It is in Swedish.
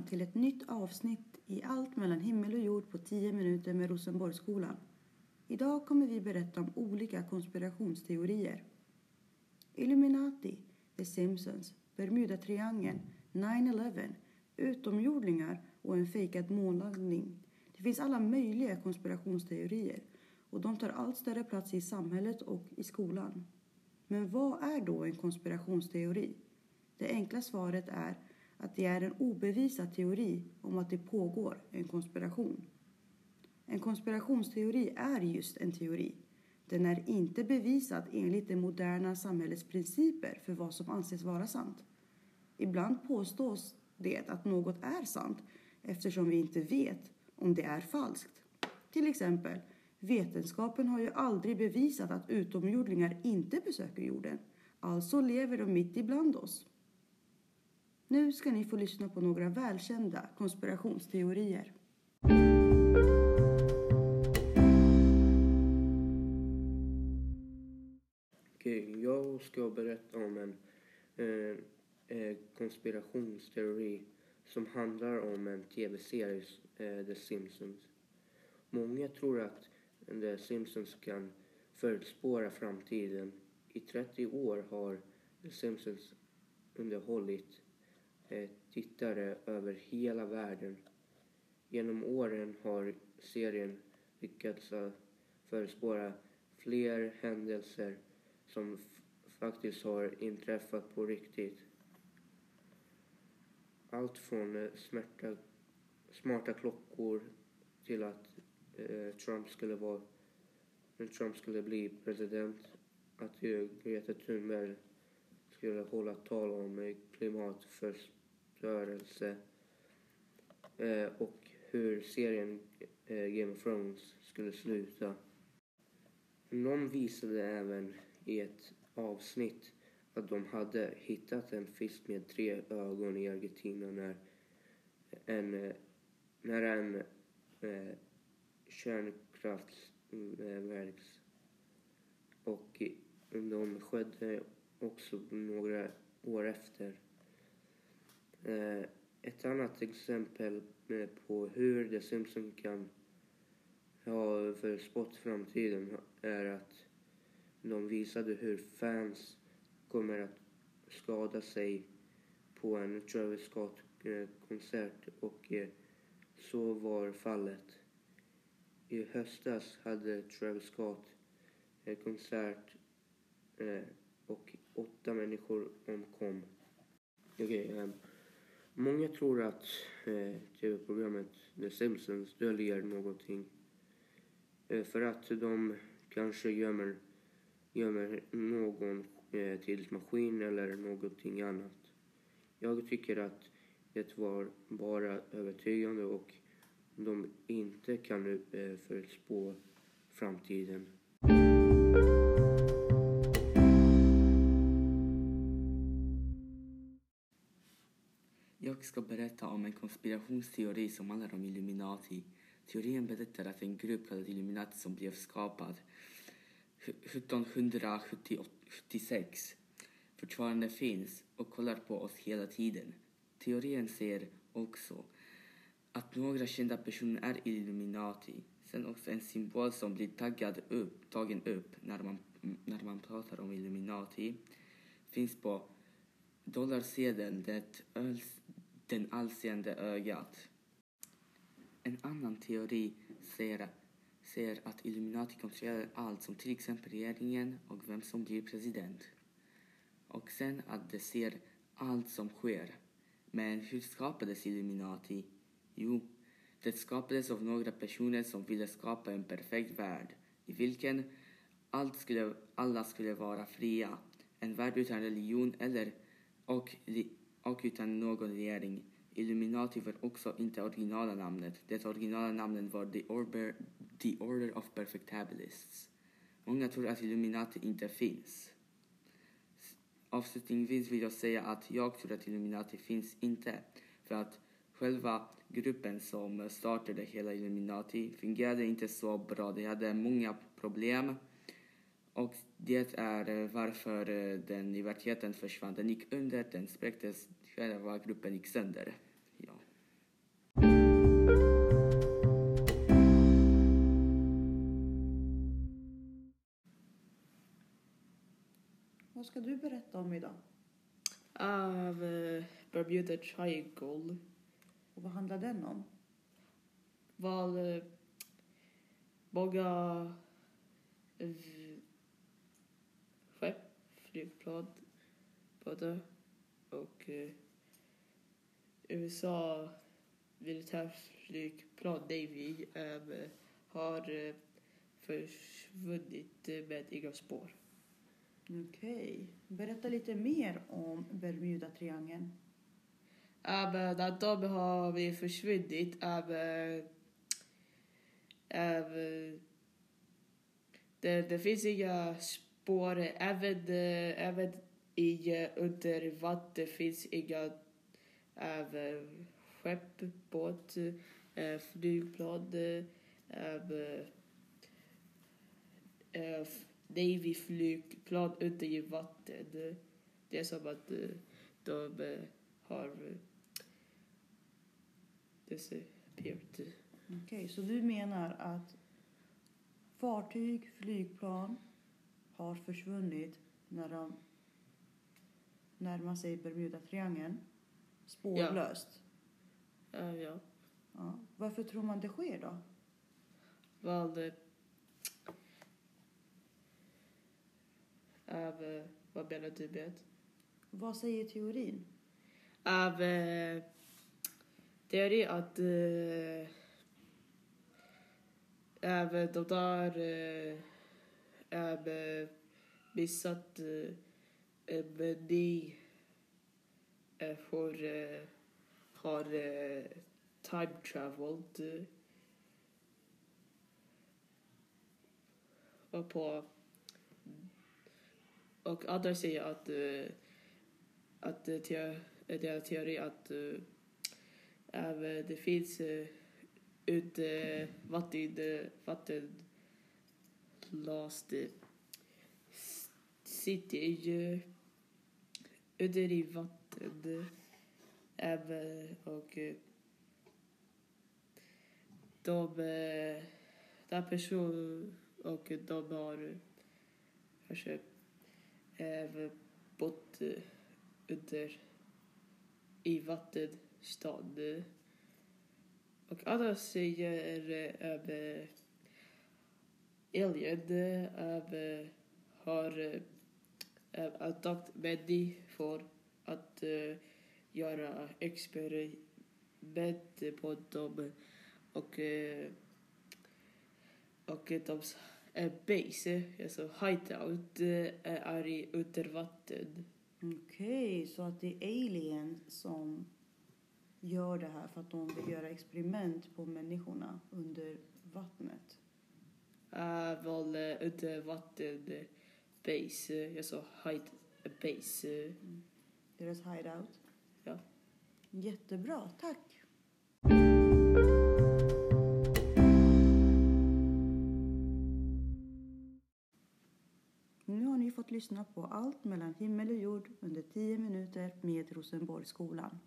välkomna till ett nytt avsnitt i Allt mellan himmel och jord på 10 minuter med Rosenborgsskolan. Idag kommer vi berätta om olika konspirationsteorier. Illuminati, The Simpsons, Bermudatriangeln, 9-11, utomjordingar och en fejkad månlandning. Det finns alla möjliga konspirationsteorier och de tar allt större plats i samhället och i skolan. Men vad är då en konspirationsteori? Det enkla svaret är att det är en obevisad teori om att det pågår en konspiration. En konspirationsteori är just en teori. Den är inte bevisad enligt det moderna samhällets principer för vad som anses vara sant. Ibland påstås det att något är sant eftersom vi inte vet om det är falskt. Till exempel, vetenskapen har ju aldrig bevisat att utomjordingar inte besöker jorden. Alltså lever de mitt ibland oss. Nu ska ni få lyssna på några välkända konspirationsteorier. Okej, jag ska berätta om en eh, eh, konspirationsteori som handlar om en tv-serie, eh, The Simpsons. Många tror att The Simpsons kan förutspåra framtiden. I 30 år har The Simpsons underhållit Eh, tittare över hela världen. Genom åren har serien lyckats förespåra fler händelser som faktiskt har inträffat på riktigt. Allt från eh, smärta, smarta klockor till att eh, Trump skulle vara Trump skulle bli president, att eh, Greta Thunberg skulle hålla tal om rörelse eh, och hur serien eh, Game of Thrones skulle sluta. Någon visade även i ett avsnitt att de hade hittat en fisk med tre ögon i Argentina när en, eh, när en eh, kärnkraftverks och de skedde också några år efter. Eh, ett annat exempel på hur The Simpsons kan ha förspått framtiden är att de visade hur fans kommer att skada sig på en Travis Scott-konsert eh, och eh, så var fallet. I höstas hade Travis Scott konsert och åtta människor omkom. Okay, um, ehm, många tror att eh, tv-programmet The Simpsons döljer någonting. Eh, för att de kanske gömmer, gömmer någon eh, tidsmaskin eller någonting annat. Jag tycker att det var bara övertygande och de inte kan eh, förutspå framtiden. Jag ska berätta om en konspirationsteori som handlar om Illuminati. Teorin berättar att en grupp kallad Illuminati som blev skapad 1776 fortfarande finns och kollar på oss hela tiden. Teorin säger också att några kända personer är Illuminati. Sen också en symbol som blir taggad upp, tagen upp när man, när man pratar om Illuminati finns på dollarsedeln det den allseende ögat. En annan teori säger, säger att Illuminati kontrollerar allt som till exempel regeringen och vem som blir president. Och sen att de ser allt som sker. Men hur skapades Illuminati? Jo, det skapades av några personer som ville skapa en perfekt värld i vilken allt skulle, alla skulle vara fria. En värld utan religion eller och och utan någon regering. Illuminati var också inte originala namnet. Det originala namnet var The Order, The Order of Perfectabilists. Många tror att Illuminati inte finns. Avslutningsvis vill jag säga att jag tror att Illuminati finns inte. För att själva gruppen som startade hela Illuminati fungerade inte så bra. De hade många problem. Och det är varför den i verkligheten försvann. Den gick under, den spräcktes, själva gruppen gick sönder. Ja. Vad ska du berätta om idag? Av eh, Bermuda Triangle Och vad handlar den om? var eh, många flygplan, båda och eh, USA militärflygplan Navy eh, har eh, försvunnit eh, med inga spår. Okej. Berätta lite mer om Bermudatriangeln. Även att de har vi försvunnit. Även, även, det, det finns inga spår. Även, eh, även i eh, under vatten finns inga eh, äh, skepp, båt, äh, flygplan, äh, äh, Navy-flygplan under i vatten. Det är som att de har disappeared. Okej, så du menar att fartyg, flygplan har försvunnit när de närmar sig Bermudatriangeln spårlöst? Ja, ja. Ja. Varför tror man det sker då? Vad... eh, Av, eh, vad menar du med? Vad säger teorin? Av... eh, att... eh, Av de där eh, Av missat... Men ni får... Har eh, eh, time traveled. Och på... Och andra säger att... Eh, att det te- är en teori att det finns uh, ut vatten, vatten last uh, city uh, under i vatten även och eh, de den personen och de har kanske eh, även bott under i vattenstaden. Och alla säger eh, över alien äh, eh, har eh, äh, attackat för att äh, göra experiment på dem och äh, och de äh, base, alltså hideout, äh, är i undervatten. Okej, Okej, så att det är aliens som gör det här för att de vill göra experiment på människorna under vattnet är väl under vatten eh, base, alltså hide base. eh, Deras hideout. Ja. Jättebra, tack. Nu har ni fått lyssna på allt mellan himmel och jord under 10 minuter med Rosenborgsskolan.